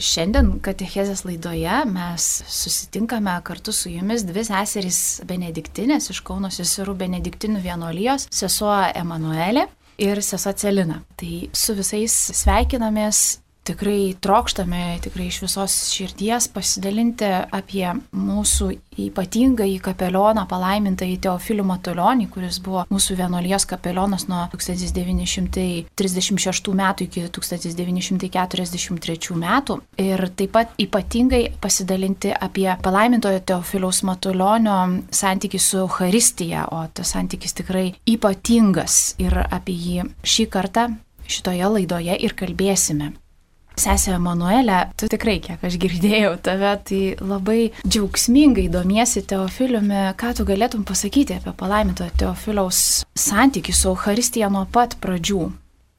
Šiandien Katechezės laidoje mes susitinkame kartu su jumis dvi seserys Benediktinės iš Kauno seserų Benediktinių vienuolijos, sesuo Emanuelė ir sesuo Celina. Tai su visais sveikinamės tikrai trokštame, tikrai iš visos širdies pasidalinti apie mūsų ypatingą į kapelioną palaimintą į Teofilių Matulionį, kuris buvo mūsų vienolijos kapelionas nuo 1936 metų iki 1943 metų. Ir taip pat ypatingai pasidalinti apie palaimintojo Teofiliaus Matulionio santykių su Euharistija, o tas santykis tikrai ypatingas ir apie jį šį kartą šitoje laidoje ir kalbėsime. Sesė Emanuelė, tu tikrai, kiek aš girdėjau tave, tai labai džiaugsmingai domiesi Teofiliumi. Ką tu galėtum pasakyti apie palaimintojo Teofiliaus santykių su Euharistija nuo pat pradžių?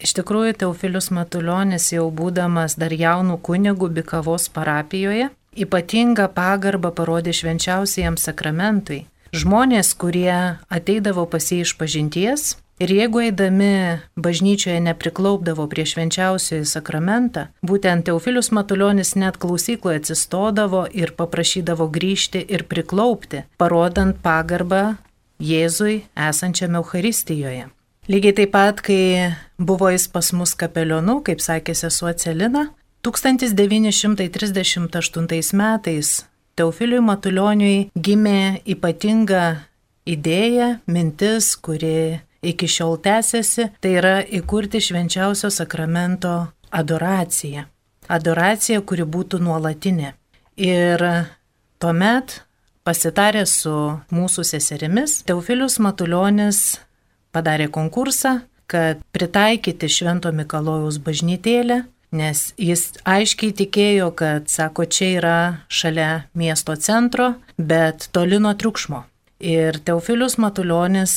Iš tikrųjų, Teofilius Matuljonis jau būdamas dar jaunų kunigų Bikavos parapijoje, ypatingą pagarbą parodė švenčiausiajam sakramentui. Žmonės, kurie ateidavo pas jį iš pažinties, Ir jeigu eidami bažnyčioje nepriklaupdavo prie švenčiausiojo sakramentą, būtent Teofilius Matuljonis net klausykloje atsistodavo ir paprašydavo grįžti ir priklaupti, parodant pagarbą Jėzui esančiame Euharistijoje. Lygiai taip pat, kai buvo jis pas mus kapelionu, kaip sakė sesuo Celina, 1938 metais Teofiliui Matulioniui gimė ypatinga idėja, mintis, kuri iki šiol tęsiasi, tai yra įkurti švenčiausio sakramento adoraciją. Adoracija, kuri būtų nuolatinė. Ir tuomet pasitarė su mūsų seserimis, Teofilius Matuljonis padarė konkursą, kad pritaikyti Švento Mikalojaus bažnytėlę, nes jis aiškiai tikėjo, kad, sako, čia yra šalia miesto centro, bet toli nuo triukšmo. Ir Teofilius Matuljonis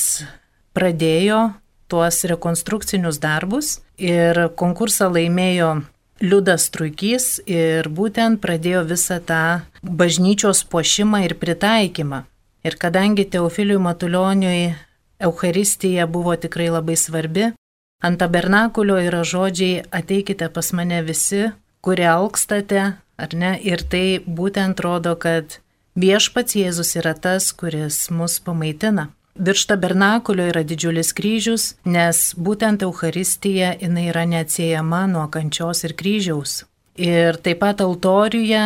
pradėjo tuos rekonstrukcinius darbus ir konkursą laimėjo Liudas Truikys ir būtent pradėjo visą tą bažnyčios puošimą ir pritaikymą. Ir kadangi Teofiliui Matulioniui Euharistija buvo tikrai labai svarbi, ant tabernakulio yra žodžiai ateikite pas mane visi, kurie alkstate, ar ne, ir tai būtent rodo, kad viešpats Jėzus yra tas, kuris mus pamaitina. Virš tabernakulio yra didžiulis kryžius, nes būtent Euharistija jinai yra neatsiejama nuo kančios ir kryžiaus. Ir taip pat altoriuje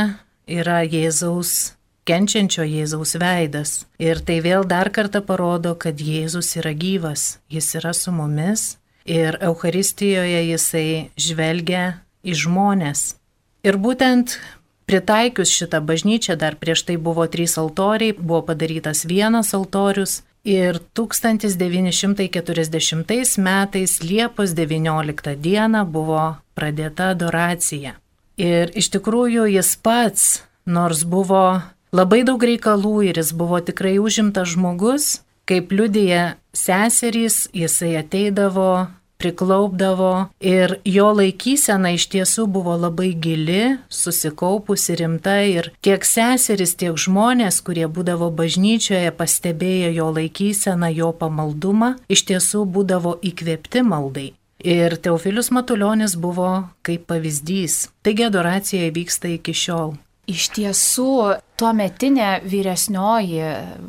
yra Jėzaus, kenčiančio Jėzaus veidas. Ir tai vėl dar kartą parodo, kad Jėzus yra gyvas, jis yra su mumis ir Euharistijoje jisai žvelgia į žmonės. Ir būtent pritaikius šitą bažnyčią, dar prieš tai buvo trys altoriai, buvo padarytas vienas altorius, Ir 1940 metais Liepos 19 dieną buvo pradėta adoracija. Ir iš tikrųjų jis pats, nors buvo labai daug reikalų ir jis buvo tikrai užimtas žmogus, kaip liudija seserys, jisai ateidavo priklaupdavo ir jo laikysena iš tiesų buvo labai gili, susikaupusi rimta ir tiek seseris, tiek žmonės, kurie būdavo bažnyčioje, pastebėjo jo laikyseną, jo pamaldumą, iš tiesų būdavo įkvėpti maldai. Ir Teofilius Matuljonis buvo kaip pavyzdys. Taigi adoracija vyksta iki šiol. Iš tiesų, tuo metinė vyresnioji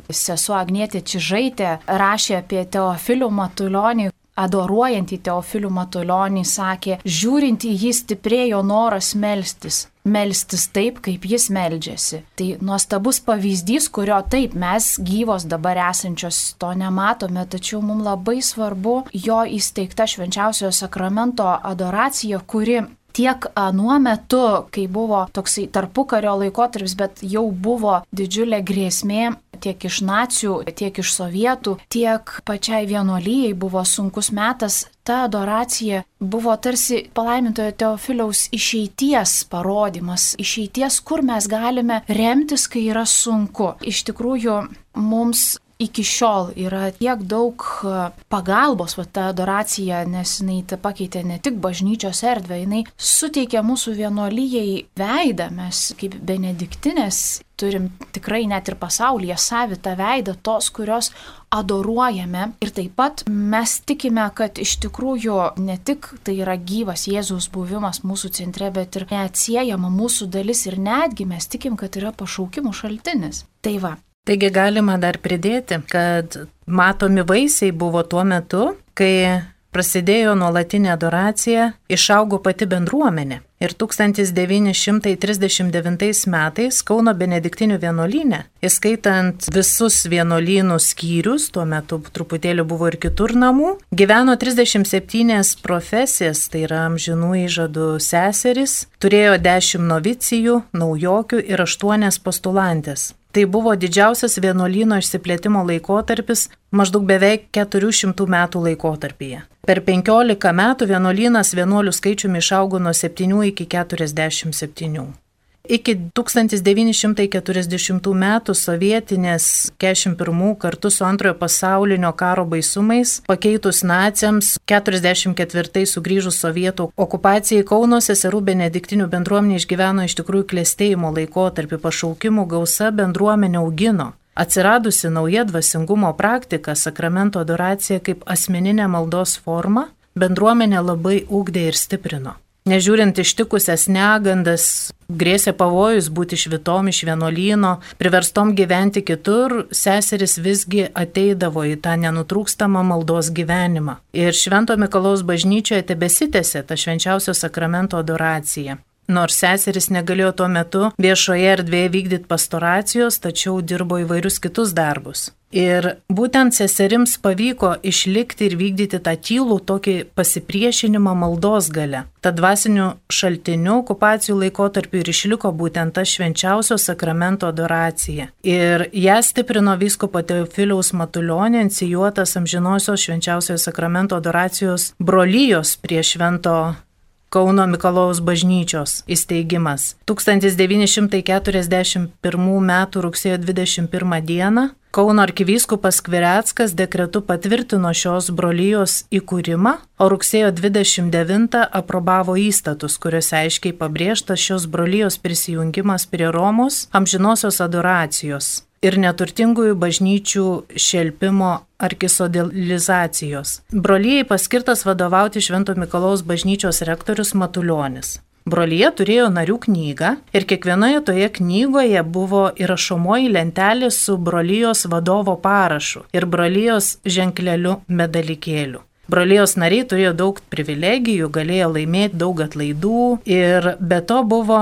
sesuo Agnėtė Čižaitė rašė apie Teofilių Matulionį, adoruojantį Teofilių Matulionį sakė, žiūrint į jį stiprėjo noras melstis. Melstis taip, kaip jis meldžiasi. Tai nuostabus pavyzdys, kurio taip mes gyvos dabar esančios to nematome, tačiau mums labai svarbu jo įsteigta švenčiausiojo sakramento adoracija, kuri tiek nuo metu, kai buvo toksai tarpukario laikotarpis, bet jau buvo didžiulė grėsmė tiek iš nacijų, tiek iš sovietų, tiek pačiai vienuolyjei buvo sunkus metas. Ta adoracija buvo tarsi palaimintojo Teofiliaus išeities parodimas, išeities, kur mes galime remtis, kai yra sunku. Iš tikrųjų, mums iki šiol yra tiek daug e, pagalbos, va ta adoracija, nes jinai ta pakeitė ne tik bažnyčios erdvę, jinai suteikia mūsų vienuolyjei veidą, mes kaip benediktinės turim tikrai net ir pasaulyje savitą veidą tos, kurios adoruojame ir taip pat mes tikime, kad iš tikrųjų ne tik tai yra gyvas Jėzaus buvimas mūsų centre, bet ir neatsiejama mūsų dalis ir netgi mes tikim, kad yra pašaukimų šaltinis. Tai va, Taigi galima dar pridėti, kad matomi vaisiai buvo tuo metu, kai prasidėjo nuolatinė adoracija, išaugo pati bendruomenė. Ir 1939 metais Kauno Benediktinių vienuolynė, įskaitant visus vienuolynų skyrius, tuo metu truputėlį buvo ir kitur namų, gyveno 37 profesijas, tai yra amžinų įžadų seserys, turėjo 10 novicijų, naujokių ir 8 postulantės. Tai buvo didžiausias vienuolyno išsiplėtimo laikotarpis maždaug beveik 400 metų laikotarpyje. Per 15 metų vienuolynas vienuolių skaičiumi išaugo nuo 7 iki 47. Iki 1940 metų sovietinės 41 kartu su antrojo pasaulinio karo baisumais pakeitus naciams 44 sugrįžus sovietų okupacijai Kauno seserų benediktinių bendruomenė išgyveno iš tikrųjų klėstėjimo laikotarpį pašaukimų gausa bendruomenė augino. Atsiradusi nauja dvasingumo praktika, sakramento adoracija kaip asmeninė maldos forma, bendruomenė labai ūkdė ir stiprino. Nežiūrint ištikusias negandas, grėsė pavojus būti švitom iš vienuolyno, priverstom gyventi kitur, seseris visgi ateidavo į tą nenutrūkstamą maldos gyvenimą. Ir Švento Mikalaus bažnyčioje tebesitėse ta švenčiausio sakramento adoracija. Nors seseris negalėjo tuo metu viešoje erdvėje vykdyti pastoracijos, tačiau dirbo įvairius kitus darbus. Ir būtent seserims pavyko išlikti ir vykdyti tą tylų tokį pasipriešinimą maldos gale. Tad dvasiniu šaltiniu okupacijų laikotarpiu ir išliko būtent ta švenčiausio sakramento adoracija. Ir ją stiprino viskopo Teofiliaus Matulionė, inicijuotas amžinosios švenčiausiojo sakramento adoracijos brolyjos prie švento Kauno Mikalojaus bažnyčios įsteigimas. 1941 m. rugsėjo 21 d. Kauno arkivyskupas Kvireckas dekretu patvirtino šios brolyjos įkūrimą, o rugsėjo 29 aprobavo įstatus, kuriuose aiškiai pabrėžtas šios brolyjos prisijungimas prie Romos amžinosios adoracijos ir neturtingųjų bažnyčių šelpimo arkisodelizacijos. Brolyjei paskirtas vadovauti Švento Mikalaus bažnyčios rektorius Matuljonis. Brolyje turėjo narių knygą ir kiekvienoje toje knygoje buvo įrašomoji lentelė su brolyjos vadovo parašu ir brolyjos ženkleliu medalikėliu. Brolijos nariai turėjo daug privilegijų, galėjo laimėti daug atlaidų ir be to buvo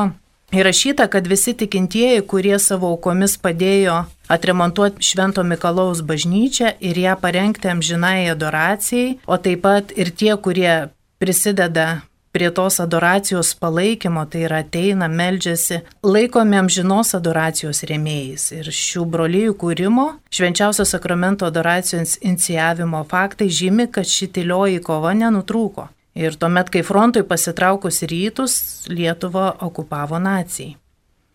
Įrašyta, kad visi tikintieji, kurie savo aukomis padėjo atremontuoti Švento Mikalaus bažnyčią ir ją parengti amžinai adoracijai, o taip pat ir tie, kurie prisideda prie tos adoracijos palaikymo, tai yra ateina, meldžiasi, laikomi amžinos adoracijos rėmėjais. Ir šių brolyjų kūrimo, švenčiausio sakramento adoracijos inicijavimo faktai žymi, kad ši tylioji kova nenutrūko. Ir tuomet, kai frontui pasitraukus rytus, Lietuvą okupavo nacijai.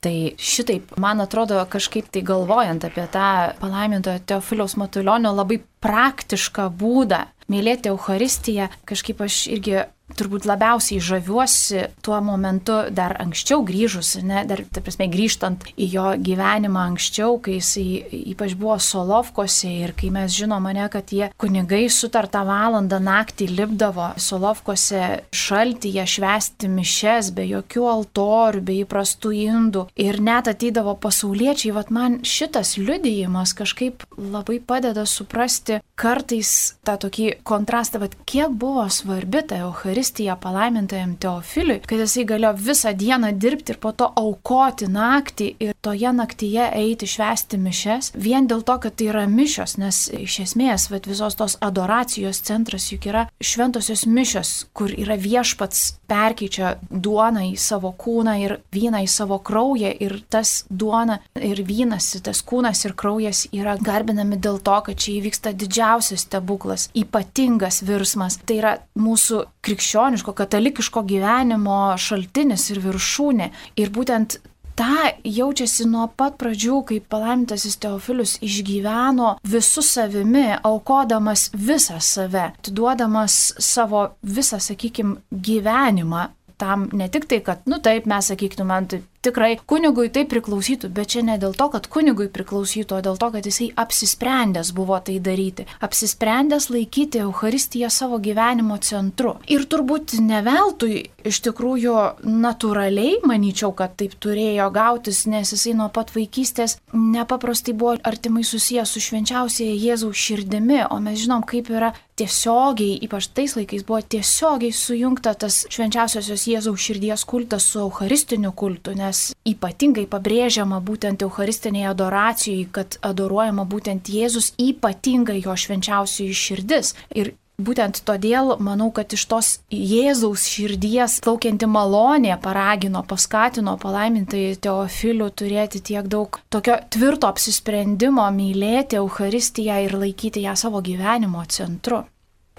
Tai šitaip, man atrodo, kažkaip tai galvojant apie tą palaimintojo Teofiliaus Matulionio labai praktišką būdą mylėti Euharistiją, kažkaip aš irgi turbūt labiausiai žaviuosi tuo momentu dar anksčiau grįžus, ne, dar, ta prasme, grįžtant į jo gyvenimą anksčiau, kai jisai ypač buvo Solovkose ir kai mes žinome, ne, kad jie kunigai sutartą valandą naktį lipdavo Solovkose šaltyje švesti mišes be jokių altorių, be įprastų indų ir net ateidavo pasauliečiai, vad man šitas liudijimas kažkaip labai padeda suprasti kartais tą tokį kontrastą, vad kiek buvo svarbi ta Eucharistiją palaimintajam Teofiliui, kad jisai galėjo visą dieną dirbti ir po to aukoti naktį ir toje naktyje eiti švesti mišes, vien dėl to, kad tai yra mišios, nes iš esmės vat, visos tos adoracijos centras juk yra šventosios mišios, kur yra viešpats perkeičia duoną į savo kūną ir vyną į savo kraują ir tas duona ir vynas, tas kūnas ir kraujas yra garbinami dėl to, kad čia įvyksta didžiausias stebuklas, ypatingas virsmas. Tai yra mūsų krikščioniško, katalikiško gyvenimo šaltinis ir viršūnė. Ir būtent tą jaučiasi nuo pat pradžių, kai palaimintasis Teofilius išgyveno visų savimi, aukodamas visą save, atiduodamas savo visą, sakykime, gyvenimą tam ne tik tai, kad, nu taip, mes sakytume, tai tikrai kunigui tai priklausytų, bet čia ne dėl to, kad kunigui priklausytų, o dėl to, kad jisai apsisprendęs buvo tai daryti, apsisprendęs laikyti Euharistiją savo gyvenimo centru. Ir turbūt ne veltui, iš tikrųjų, natūraliai, manyčiau, kad taip turėjo gautis, nes jisai nuo pat vaikystės nepaprastai buvo artimai susijęs su švenčiausiai Jėzaus širdimi, o mes žinom, kaip yra tiesiogiai, ypač tais laikais buvo tiesiogiai sujungta tas švenčiausiosios Jėzaus širdies kultas su Eucharistiniu kultu, nes nes ypatingai pabrėžiama būtent Eucharistinėje adoracijoje, kad adoruojama būtent Jėzus ypatingai jo švenčiausioji širdis. Ir Būtent todėl manau, kad iš tos Jėzaus širdies plaukianti malonė paragino, paskatino palaimintai Teofilių turėti tiek daug tokio tvirto apsisprendimo mylėti Eucharistiją ir laikyti ją savo gyvenimo centru.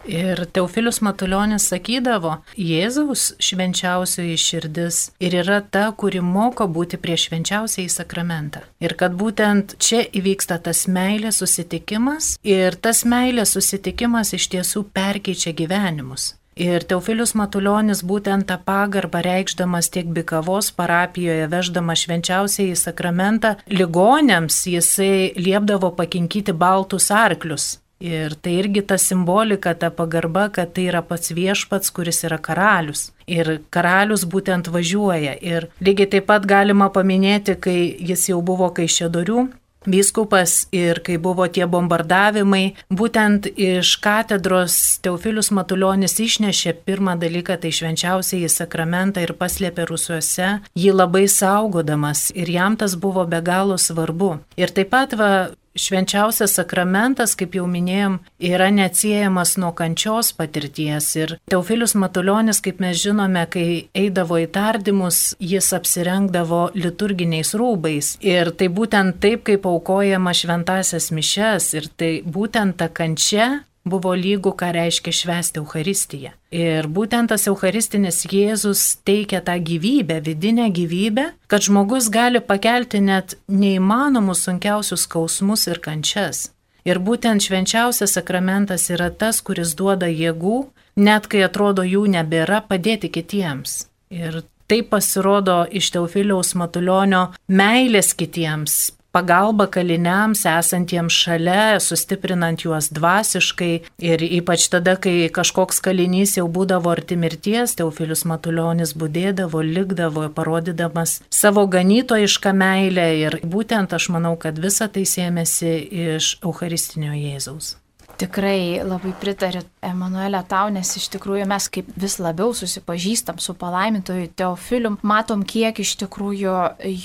Ir Teofilius Matuljonis sakydavo, Jėzaus švenčiausioji širdis ir yra ta, kuri moko būti prie švenčiausiai sakramentą. Ir kad būtent čia įvyksta tas meilės susitikimas ir tas meilės susitikimas iš tiesų perkeičia gyvenimus. Ir Teofilius Matuljonis būtent tą pagarbą reikšdamas tiek Bikavos parapijoje, veždamas švenčiausiai į sakramentą, ligonėms jisai liepdavo pakinkyti baltus arklius Ir tai irgi ta simbolika, ta pagarba, kad tai yra pats viešpats, kuris yra karalius. Ir karalius būtent važiuoja. Ir lygiai taip pat galima paminėti, kai jis jau buvo kaišėdorių. Vyskupas ir kai buvo tie bombardavimai, būtent iš katedros Teofilius Matuljonis išnešė pirmą dalyką, tai švenčiausiai į sakramentą ir paslėpė rusuose, jį labai saugodamas ir jam tas buvo be galo svarbu. Ir taip pat va, Švenčiausias sakramentas, kaip jau minėjom, yra neatsiejamas nuo kančios patirties. Ir Teofilius Matuljonis, kaip mes žinome, kai eidavo į tardymus, jis apsirengdavo liturginiais rūbais. Ir tai būtent taip, kaip aukojama šventasias mišes. Ir tai būtent ta kančia buvo lygu, ką reiškia švęsti Euharistiją. Ir būtent tas Eucharistinis Jėzus teikia tą gyvybę, vidinę gyvybę, kad žmogus gali pakelti net neįmanomus sunkiausius skausmus ir kančias. Ir būtent švenčiausias sakramentas yra tas, kuris duoda jėgų, net kai atrodo jų nebėra, padėti kitiems. Ir tai pasirodo iš Teofiliaus Matulionio meilės kitiems, pagalba kaliniams esantiems šalia, sustiprinant juos dvasiškai. Ir ypač tada, kai kažkoks kalinys jau būdavo arti mirties, Teofilius Matuljonis būdėdavo, likdavo, parodydamas savo ganytojišką meilę. Ir būtent aš manau, kad visa tai sėmėsi iš Eucharistinio Jėzaus. Tikrai labai pritariu Emanuelė tau, nes iš tikrųjų mes kaip vis labiau susipažįstam su palaimintoju Teofilium, matom, kiek iš tikrųjų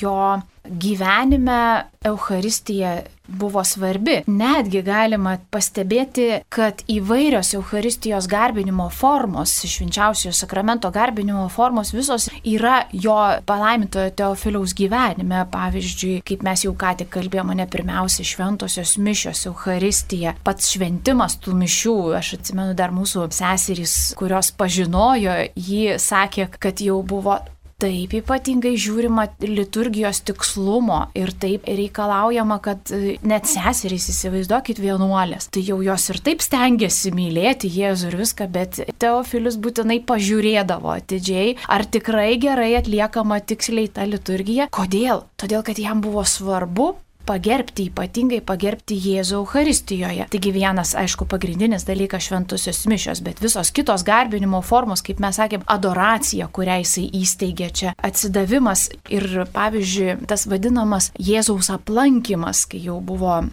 jo gyvenime Euharistija buvo svarbi. Netgi galima pastebėti, kad įvairios Euharistijos garbinimo formos, švenčiausiojo sakramento garbinimo formos visos yra jo palaimintojo Teofiliaus gyvenime. Pavyzdžiui, kaip mes jau ką tik kalbėjome, ne pirmiausia šventosios mišios, Euharistija, pats šventimas tų mišių. Aš atsimenu dar mūsų seserys, kurios pažinojo, ji sakė, kad jau buvo taip ypatingai žiūrima liturgijos tikslumo ir taip reikalaujama, kad e, net seserys įsivaizduokit vienuolės. Tai jau jos ir taip stengiasi mylėti Jėzų ir viską, bet Teofilius būtinai pažiūrėdavo atidžiai, ar tikrai gerai atliekama tiksliai ta liturgija. Kodėl? Todėl, kad jam buvo svarbu pagerbti, ypatingai pagerbti Jėzų Euharistijoje. Taigi vienas, aišku, pagrindinis dalykas šventosios mišios, bet visos kitos garbinimo formos, kaip mes sakėm, adoracija, kurią jisai įsteigė čia, atsidavimas ir, pavyzdžiui, tas vadinamas Jėzaus aplankimas, kai jau buvo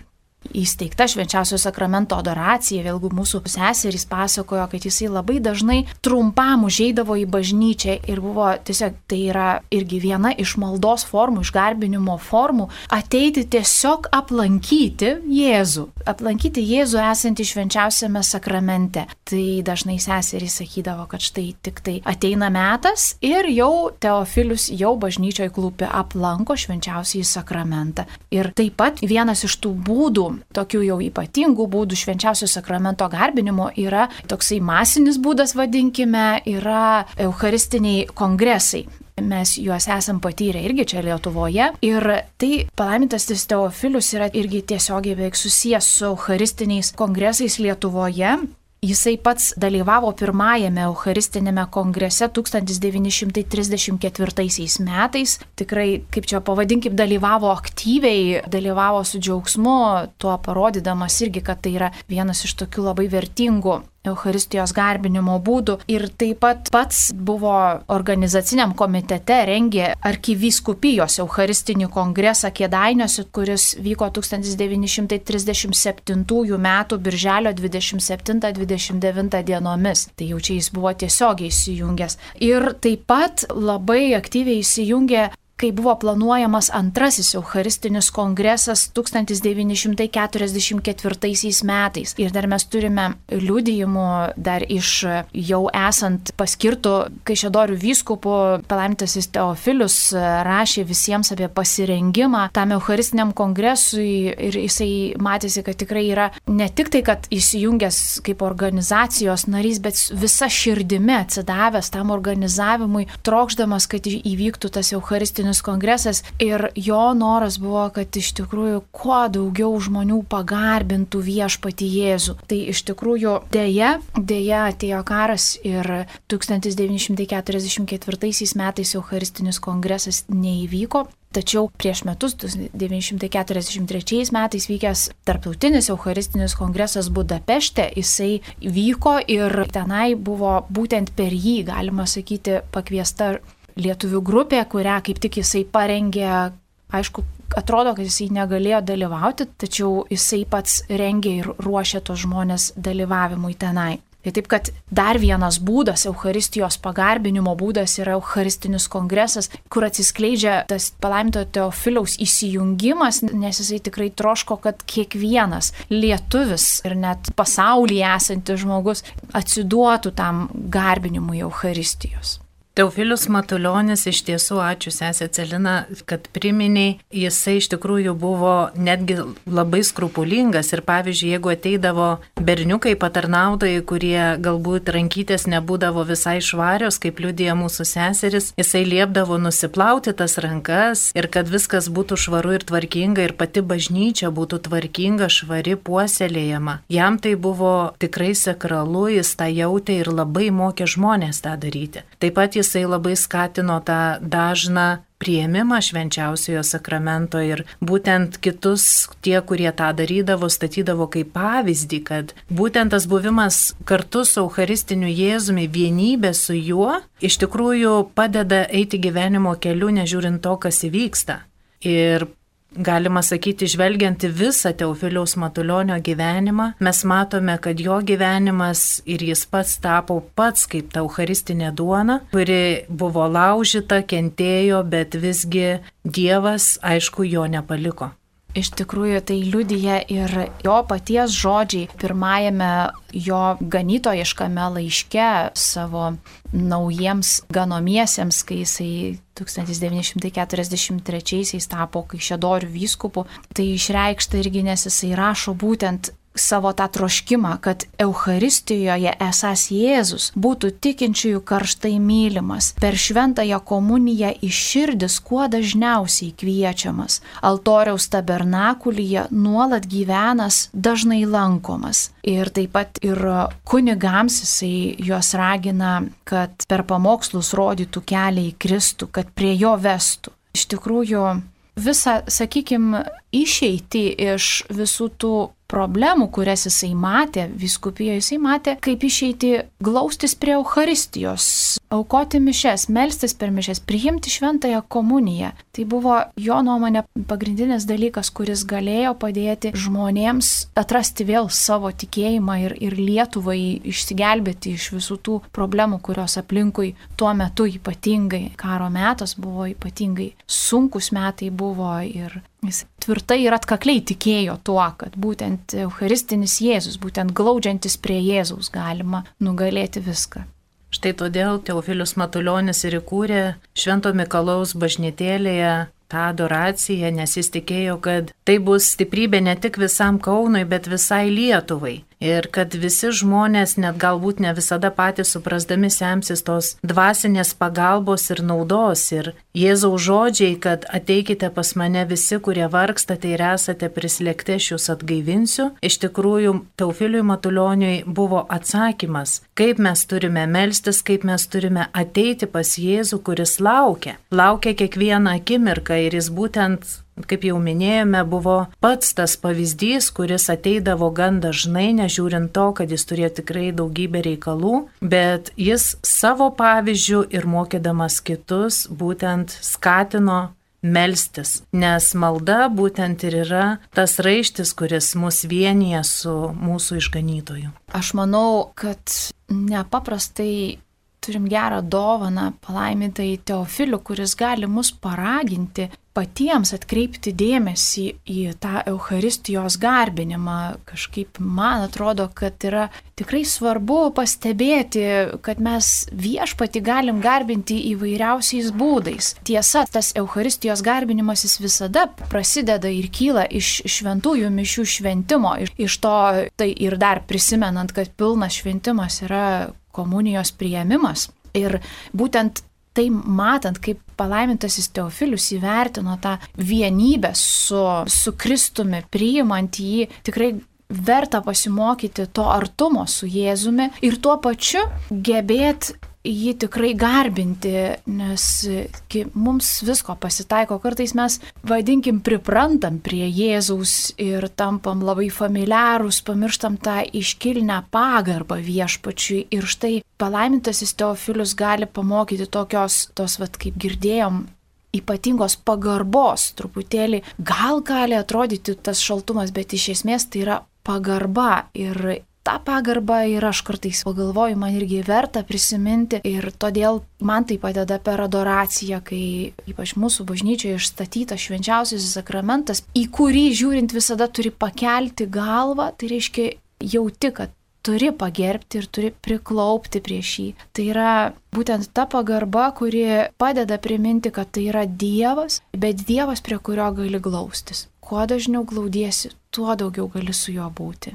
įsteigta švenčiausio sakramento adoracija, vėlgi mūsų seserys pasakojo, kad jisai labai dažnai trumpam užeidavo į bažnyčią ir buvo tiesiog tai yra irgi viena iš maldos formų, iš garbinimo formų, ateiti tiesiog aplankyti Jėzų, aplankyti Jėzų esantį švenčiausiame sakramente. Tai dažnai seserys sakydavo, kad štai tik tai ateina metas ir jau Teofilius jau bažnyčioje klūpi aplanko švenčiausiai sakramentą. Ir taip pat vienas iš tų būdų, tokių jau ypatingų būdų švenčiausio sakramento garbinimo yra toksai masinis būdas, vadinkime, yra eucharistiniai kongresai. mes juos esam patyrę irgi čia Lietuvoje. Ir tai palaimintas Teofilius yra irgi tiesiogiai beveik susijęs su eucharistiniais kongresais Lietuvoje. Jisai pats dalyvavo pirmajame Eucharistinėme kongrese 1934 metais. Tikrai, kaip čia pavadinkim, dalyvavo aktyviai, dalyvavo su džiaugsmu, tuo parodydamas irgi, kad tai yra vienas iš tokių labai vertingų Euharistijos garbinimo būdų ir taip pat pats buvo organizaciniam komitete rengė arkivyskupijos Eucharistinį kongresą Kėdainiuose, kuris vyko 1937 m. birželio 27-29 dienomis. Tai jau čia jis buvo tiesiogiai įsijungęs. Ir taip pat labai aktyviai įsijungė kai buvo planuojamas antrasis Eucharistinis kongresas 1944 metais. Ir dar mes turime liudijimų dar iš jau esant paskirtų Kaišėdorių vyskupų, palaimintasis Teofilius rašė visiems apie pasirengimą tam Eucharistiniam kongresui ir jisai matėsi, kad tikrai yra ne tik tai, kad įsijungęs kaip organizacijos narys, bet visa širdimi atsidavęs tam organizavimui, trokšdamas, kad įvyktų tas Eucharistinis tarptautinis kongresas ir jo noras buvo, kad iš tikrųjų kuo daugiau žmonių pagarbintų viešpati Jėzų. Tai iš tikrųjų dėja, dėja atėjo karas ir 1944 metais Eucharistinis kongresas neįvyko. Tačiau prieš metus, 1943 metais vykęs tarptautinis Eucharistinis kongresas Budapešte, jisai vyko ir tenai buvo būtent per jį, galima sakyti, pakviesta lietuvių grupė, kurią kaip tik jisai parengė, aišku, atrodo, kad jisai negalėjo dalyvauti, tačiau jisai pats rengė ir ruošė tos žmonės dalyvavimui tenai. Tai taip, kad dar vienas būdas, Euharistijos pagarbinimo būdas yra Eucharistinis kongresas, kur atsiskleidžia tas palaiminto Teofiliaus įsijungimas, nes jisai tikrai troško, kad kiekvienas lietuvis ir net pasaulyje esantis žmogus atsiduotų tam garbinimui Euharistijos. Teofilius Matuljonis iš tiesų, ačiū sesė Celina, kad priminiai, jisai iš tikrųjų buvo netgi labai skrupulingas ir pavyzdžiui, jeigu ateidavo berniukai patarnautojai, kurie galbūt rankytės nebūdavo visai švarios, kaip liudija mūsų seseris, jisai liepdavo nusiplauti tas rankas ir kad viskas būtų švaru ir tvarkinga ir pati bažnyčia būtų tvarkinga, švari, puoselėjama. Jam tai buvo tikrai sakralu, jis tą jautė ir labai mokė žmonės tą daryti. Taip pat jis jisai labai skatino tą dažną prieimimą švenčiausiojo sakramento ir būtent kitus tie, kurie tą darydavo, statydavo kaip pavyzdį, kad būtent tas buvimas kartu su Eucharistiniu Jėzumi, vienybė su juo, iš tikrųjų padeda eiti gyvenimo keliu, nežiūrint to, kas įvyksta. Ir galima sakyti, žvelgiant į visą Teofiliaus Matulionio gyvenimą, mes matome, kad jo gyvenimas ir jis pats tapo pats kaip ta eucharistinė duona, kuri buvo laužyta, kentėjo, bet visgi Dievas, aišku, jo nepaliko. Iš tikrųjų, tai liudyja ir jo paties žodžiai pirmajame jo ganytojiškame laiške savo naujiems ganomiesiems, kai jisai 1943 tapo Kaišėdorių vyskupu. Tai išreikšta irgi, nes jisai rašo būtent savo tą troškimą, kad Euharistijoje esas Jėzus būtų tikinčiųjų karštai mylimas, per šventąją komuniją iš širdis kuo dažniausiai kviečiamas, altoriaus tabernakulyje nuolat gyvenas, dažnai lankomas. Ir taip pat ir kunigams jisai juos ragina, kad per pamokslus rodytų kelią į Kristų, kad prie jo vestų. Iš tikrųjų, visą, sakykime, išeiti iš visų tų problemų, kurias jisai matė viskupijoje, jisai matė, kaip išeiti glaustis prie Euharistijos, aukoti mišes, melstis per mišes, priimti šventąją komuniją. Tai buvo jo nuomonė pagrindinis dalykas, kuris galėjo padėti žmonėms atrasti vėl savo tikėjimą ir, ir Lietuvai išsigelbėti iš visų tų problemų, kurios aplinkui tuo metu ypatingai karo metas buvo ypatingai sunkus metai buvo ir Jis tvirtai ir atkakliai tikėjo tuo, kad būtent Eucharistinis Jėzus, būtent glaudžiantis prie Jėzaus galima nugalėti viską. Štai todėl Teofilius Matuljonis ir įkūrė Švento Mikalaus bažnytėlėje tą adoraciją, nes jis tikėjo, kad tai bus stiprybė ne tik visam Kaunui, bet visai Lietuvai. Ir kad visi žmonės, net galbūt ne visada patys suprasdami, semsis tos dvasinės pagalbos ir naudos. Ir Jėzaus žodžiai, kad ateikite pas mane visi, kurie vargstate ir esate prislėgti, aš jūs atgaivinsiu, iš tikrųjų Teofiliui Matulioniui buvo atsakymas, kaip mes turime melstis, kaip mes turime ateiti pas Jėzų, kuris laukia. Laukia kiekvieną akimirką ir jis būtent kaip jau minėjome, buvo pats tas pavyzdys, kuris ateidavo gan dažnai, nežiūrint to, kad jis turėjo tikrai daugybę reikalų, bet jis savo pavyzdžių ir mokydamas kitus būtent skatino melstis, nes malda būtent ir yra tas raištis, kuris mus vienyje su mūsų išganytoju. Aš manau, kad nepaprastai turim gerą dovaną palaimintai Teofiliu, kuris gali mus paraginti patiems atkreipti dėmesį į tą Euharistijos garbinimą. Kažkaip man atrodo, kad yra tikrai svarbu pastebėti, kad mes viešpati galim garbinti įvairiausiais būdais. Tiesa, tas Euharistijos garbinimas jis visada prasideda ir kyla iš šventųjų mišių šventimo. Iš to tai ir dar prisimenant, kad pilnas šventimas yra komunijos prieimimas. Ir būtent tai matant, kaip palaimintasis Teofilius įvertino tą vienybę su, su Kristumi, priimant jį, tikrai verta pasimokyti to artumo su Jėzumi ir tuo pačiu gebėti jį tikrai garbinti, nes mums visko pasitaiko. Kartais mes, vadinkim, priprantam prie Jėzaus ir tampam labai familiarūs, pamirštam tą iškilnę pagarbą viešpačiui. Ir štai palaimintasis Teofilius gali pamokyti tokios, tos, vad kaip girdėjom, ypatingos pagarbos truputėlį. Gal gali atrodyti tas šaltumas, bet iš esmės tai yra pagarba ir tą pagarbą ir aš kartais pagalvoju, man irgi verta prisiminti ir todėl man tai padeda per adoraciją, kai ypač mūsų bažnyčioje išstatytas švenčiausiasis sakramentas, į kurį žiūrint visada turi pakelti galvą, tai reiškia jauti, kad turi pagerbti ir turi priklaupti prieš jį. Tai yra būtent ta pagarba, kuri padeda priminti, kad tai yra Dievas, bet Dievas, prie kurio gali glaustis. Kuo dažniau glaudiesi, tuo daugiau gali su juo būti.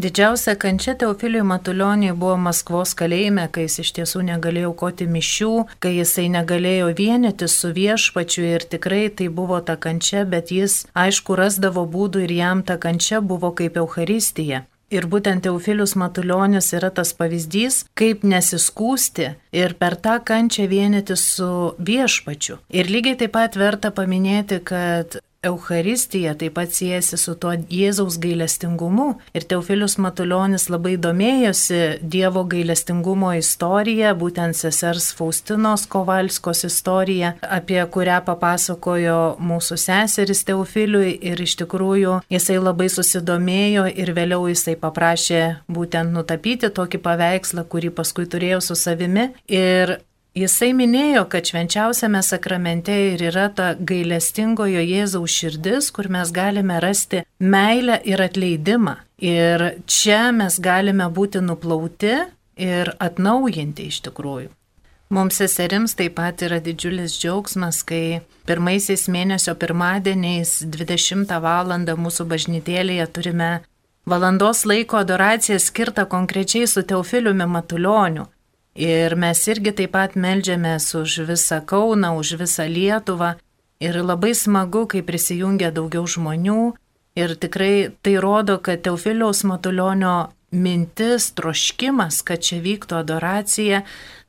Didžiausia kančia Teofiliui Matulioniui buvo Maskvos kalėjime, kai jis iš tiesų negalėjo aukoti mišių, kai jisai negalėjo vienyti su viešpačiu ir tikrai tai buvo ta kančia, bet jis aišku rasdavo būdų ir jam ta kančia buvo kaip Euharistija. Ir būtent Teofilius Matuljonis yra tas pavyzdys, kaip nesiskūsti ir per tą kančią vienyti su viešpačiu. Ir lygiai taip pat verta paminėti, kad Euharistija taip pat siejasi su tuo Jėzaus gailestingumu. Ir Teofilius Matuljonis labai domėjosi Dievo gailestingumo istorija, būtent sesers Faustinos Kovalskos istorija, apie kurią papasakojo mūsų seseris Teofiliui. Ir iš tikrųjų jisai labai susidomėjo ir vėliau jisai paprašė būtent nutapyti tokį paveikslą, kurį paskui turėjo su savimi. Ir Jisai minėjo, kad švenčiausiame sakramente ir yra ta gailestingojo Jėzaus širdis, kur mes galime rasti meilę ir atleidimą. Ir čia mes galime būti nuplauti ir atnaujinti iš tikrųjų. Mums seserims taip pat yra didžiulis džiaugsmas, kai pirmaisiais mėnesio pirmadieniais 20 val. mūsų bažnytėlėje turime valandos laiko adoraciją skirtą konkrečiai su Teofiliumi Matulioniu. Ir mes irgi taip pat melžiamės už visą Kauną, už visą Lietuvą. Ir labai smagu, kai prisijungia daugiau žmonių. Ir tikrai tai rodo, kad Teofiliaus Matulionio mintis, troškimas, kad čia vyktų adoracija,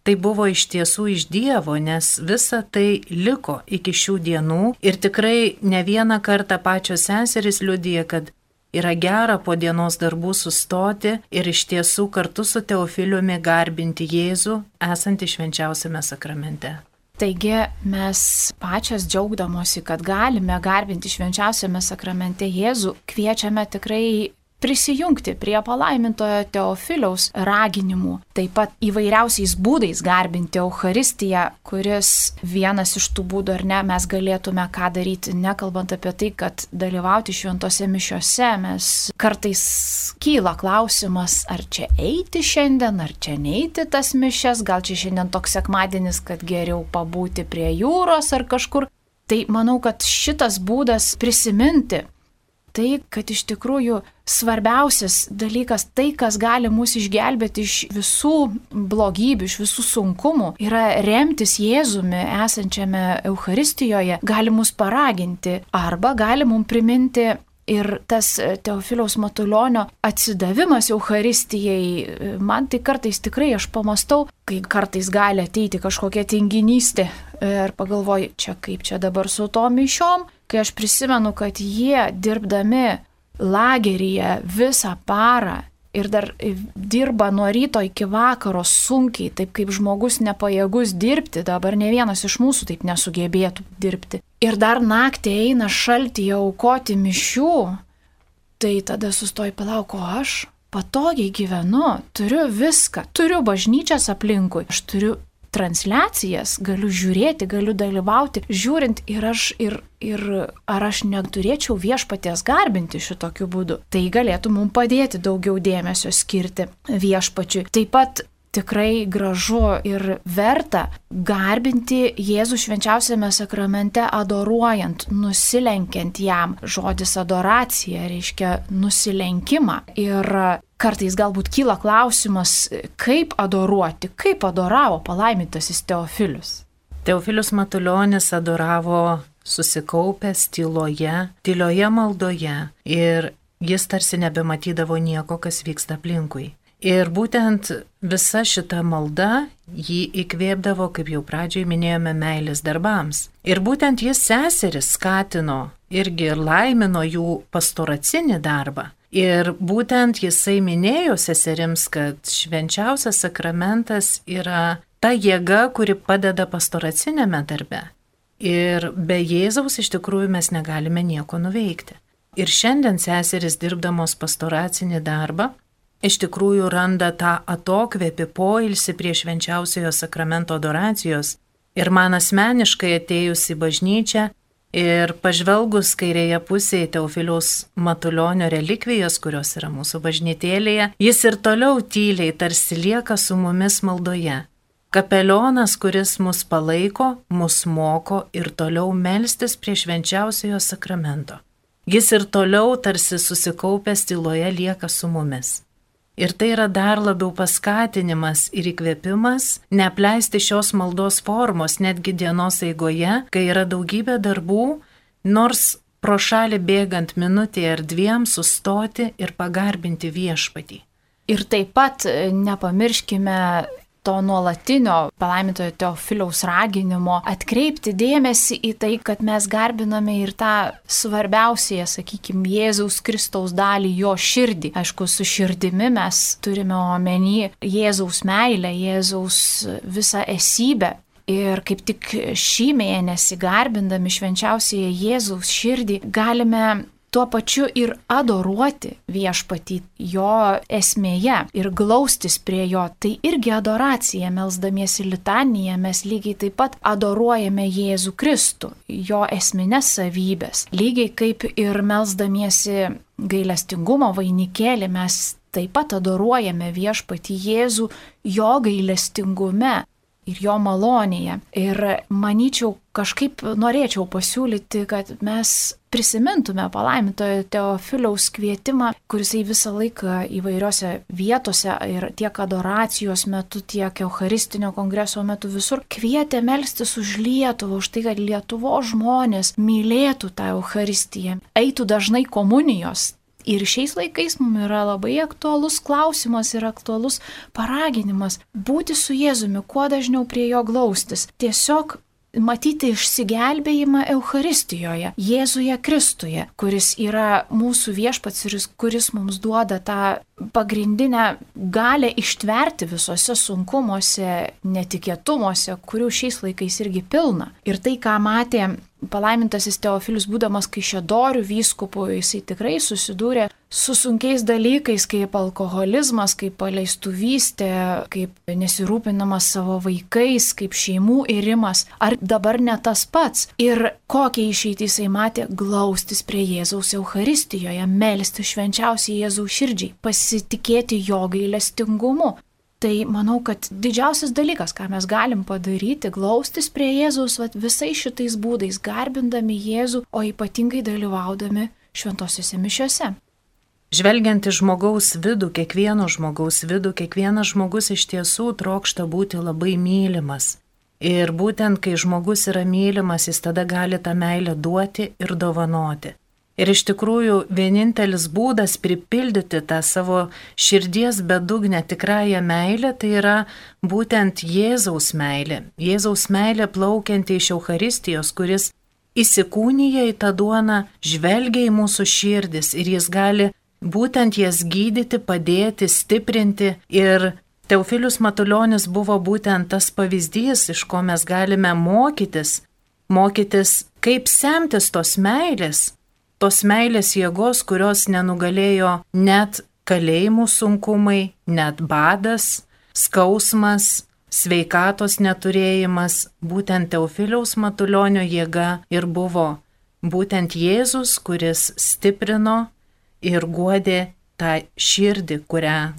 tai buvo iš tiesų iš Dievo, nes visa tai liko iki šių dienų. Ir tikrai ne vieną kartą pačios seserys liudija, kad Yra gera po dienos darbų sustoti ir iš tiesų kartu su Teofiliumi garbinti Jėzų esantį švenčiausiame sakramente. Taigi mes pačias džiaugdamosi, kad galime garbinti švenčiausiame sakramente Jėzų, kviečiame tikrai prisijungti prie palaimintojo Teofiliaus raginimų, taip pat įvairiausiais būdais garbinti Euharistiją, kuris vienas iš tų būdų ar ne mes galėtume ką daryti, nekalbant apie tai, kad dalyvauti šventose mišiose mes kartais kyla klausimas, ar čia eiti šiandien, ar čia neiti tas mišes, gal čia šiandien toks sekmadienis, kad geriau pabūti prie jūros ar kažkur. Tai manau, kad šitas būdas prisiminti tai, kad iš tikrųjų svarbiausias dalykas, tai, kas gali mus išgelbėti iš visų blogybių, iš visų sunkumų, yra remtis Jėzumi esančiame Euharistijoje, gali mus paraginti arba gali mums priminti Ir tas Teofiliaus Matulionio atsidavimas Euharistijai, man tai kartais tikrai aš pamastau, kai kartais gali ateiti kažkokia tinginystė ir pagalvoju, čia kaip čia dabar su tom mišiom, kai aš prisimenu, kad jie dirbdami lageryje visą parą ir dar dirba nuo ryto iki vakaro sunkiai, taip kaip žmogus nepajėgus dirbti, dabar ne vienas iš mūsų taip nesugebėtų dirbti. Ir dar naktį eina šalti jau aukoti mišių, tai tada sustoji palauko aš. Patogiai gyvenu, turiu viską, turiu bažnyčias aplinkui, aš turiu transliacijas, galiu žiūrėti, galiu dalyvauti, žiūrint ir aš, ir, ir ar aš neturėčiau viešpaties garbinti šitokiu būdu. Tai galėtų mums padėti daugiau dėmesio skirti viešpačiui. Taip pat tikrai gražu ir verta garbinti Jėzų švenčiausiame sakramente adoruojant, nusilenkiant jam. Žodis adoracija reiškia nusilenkimą. Ir kartais galbūt kyla klausimas, kaip adoruoti, kaip adoravo palaimintasis Teofilius. Teofilius Matuljonis adoravo susikaupęs tyloje, tylioje maldoje ir jis tarsi nebematydavo nieko, kas vyksta aplinkui. Ir būtent visa šita malda jį įkvėpdavo, kaip jau pradžioje minėjome, meilės darbams. Ir būtent jis seseris skatino irgi ir laimino jų pastoracinį darbą. Ir būtent jisai minėjo seserims, kad švenčiausias sakramentas yra ta jėga, kuri padeda pastoracinėme darbe. Ir be Jėzaus iš tikrųjų mes negalime nieko nuveikti. Ir šiandien seseris dirbdamos pastoracinį darbą iš tikrųjų randa tą atokvėpį poilsį prie švenčiausiojo sakramento adoracijos. Ir man asmeniškai atėjus į bažnyčią, Ir pažvelgus kairėje pusėje Teofiliaus Matulionio relikvijos, kurios yra mūsų bažnytėlėje, jis ir toliau tyliai tarsi lieka su mumis maldoje. Kapelionas, kuris mus palaiko, mus moko ir toliau melstis prie švenčiausiojo sakramento. Jis ir toliau tarsi susikaupęs tyloje lieka su mumis. Ir tai yra dar labiau paskatinimas ir įkvėpimas neapleisti šios maldos formos netgi dienos eigoje, kai yra daugybė darbų, nors pro šalį bėgant minutė ar dviem sustoti ir pagarbinti viešpatį. Ir taip pat nepamirškime to nuolatinio palaimintojo Teofiliaus raginimo atkreipti dėmesį į tai, kad mes garbiname ir tą svarbiausią, sakykime, Jėzaus Kristaus dalį, jo širdį. Aišku, su širdimi mes turime omeny Jėzaus meilę, Jėzaus visą esybę. Ir kaip tik šį mėnesį garbindami švenčiausiai Jėzaus širdį galime tuo pačiu ir adoruoti viešpatį jo esmėje ir glaustis prie jo. Tai irgi adoracija, melzdamiesi litaniją, mes lygiai taip pat adoruojame Jėzų Kristų, jo esminės savybės. Lygiai kaip ir melzdamiesi gailestingumo vainikėlį mes taip pat adoruojame viešpatį Jėzų jo gailestingume ir jo malonėje. Ir manyčiau, kažkaip norėčiau pasiūlyti, kad mes prisimintume palaimintojo Teofiliaus kvietimą, kuris į visą laiką įvairiose vietose ir tiek adoracijos metu, tiek Eucharistinio kongreso metu visur kvietė melstis už Lietuvą, už tai, kad Lietuvo žmonės mylėtų tą Eucharistiją, eitų dažnai komunijos, Ir šiais laikais mums yra labai aktualus klausimas ir aktualus paraginimas būti su Jėzumi, kuo dažniau prie jo glaustis. Tiesiog matyti išsigelbėjimą Euharistijoje, Jėzuje Kristuje, kuris yra mūsų viešpats ir kuris mums duoda tą pagrindinę galę ištverti visose sunkumuose, netikėtumuose, kurių šiais laikais irgi pilna. Ir tai, ką matė palaimintasis Teofilius, būdamas kaišėdorių vyskupu, jisai tikrai susidūrė su sunkiais dalykais, kaip alkoholizmas, kaip paleistuvystė, kaip nesirūpinamas savo vaikais, kaip šeimų įrimas. Ar dabar ne tas pats? Ir kokią išeitį jisai matė glaustis prie Jėzaus Euharistijoje, melsti švenčiausiai Jėzaus širdžiai, pasitikėti jo gailestingumu. Tai manau, kad didžiausias dalykas, ką mes galim padaryti, glaustis prie Jėzaus vat, visais šitais būdais, garbindami Jėzų, o ypatingai dalyvaudami šventosiuose mišiuose. Žvelgiant į žmogaus vidų, kiekvieno žmogaus vidų, kiekvienas žmogus iš tiesų trokšta būti labai mylimas. Ir būtent kai žmogus yra mylimas, jis tada gali tą meilę duoti ir dovanoti. Ir iš tikrųjų vienintelis būdas pripildyti tą savo širdies bedugnę tikrąją meilę tai yra būtent Jėzaus meilė. Jėzaus meilė plaukianti iš Euharistijos, kuris įsikūnyja į tą duoną, žvelgia į mūsų širdis ir jis gali būtent jas gydyti, padėti, stiprinti ir Teofilius Matuljonis buvo būtent tas pavyzdys, iš ko mes galime mokytis, mokytis, kaip semtis tos meilės, tos meilės jėgos, kurios nenugalėjo net kalėjimų sunkumai, net badas, skausmas, sveikatos neturėjimas, būtent Teofiliaus Matuljonio jėga ir buvo būtent Jėzus, kuris stiprino ir guodė tą širdį, kurią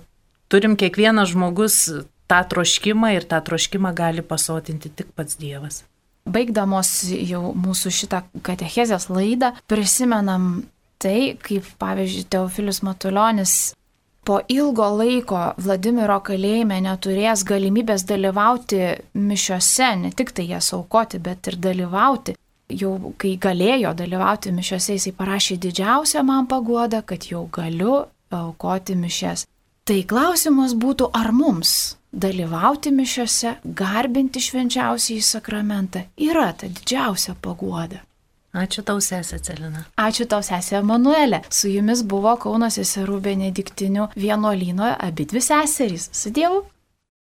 turim kiekvienas žmogus tą troškimą ir tą troškimą gali pasotinti tik pats Dievas. Baigdamos jau mūsų šitą katechezės laidą, prisimenam tai, kaip pavyzdžiui Teofilius Matuljonis po ilgo laiko Vladimiro kalėjime neturės galimybės dalyvauti mišiuose, ne tik tai jas aukoti, bet ir dalyvauti. Jau kai galėjo dalyvauti mišiuose, jisai parašė didžiausią man paguodą, kad jau galiu aukoti mišes. Tai klausimas būtų, ar mums dalyvauti mišiose, garbinti švenčiausiai sakramentą yra ta didžiausia paguoda. Ačiū tau, sesė Celina. Ačiū tau, sesė Emanuelė. Su jumis buvo Kauno seserų Benediktinių vienuolyno abi dvi seserys. Su Dievu.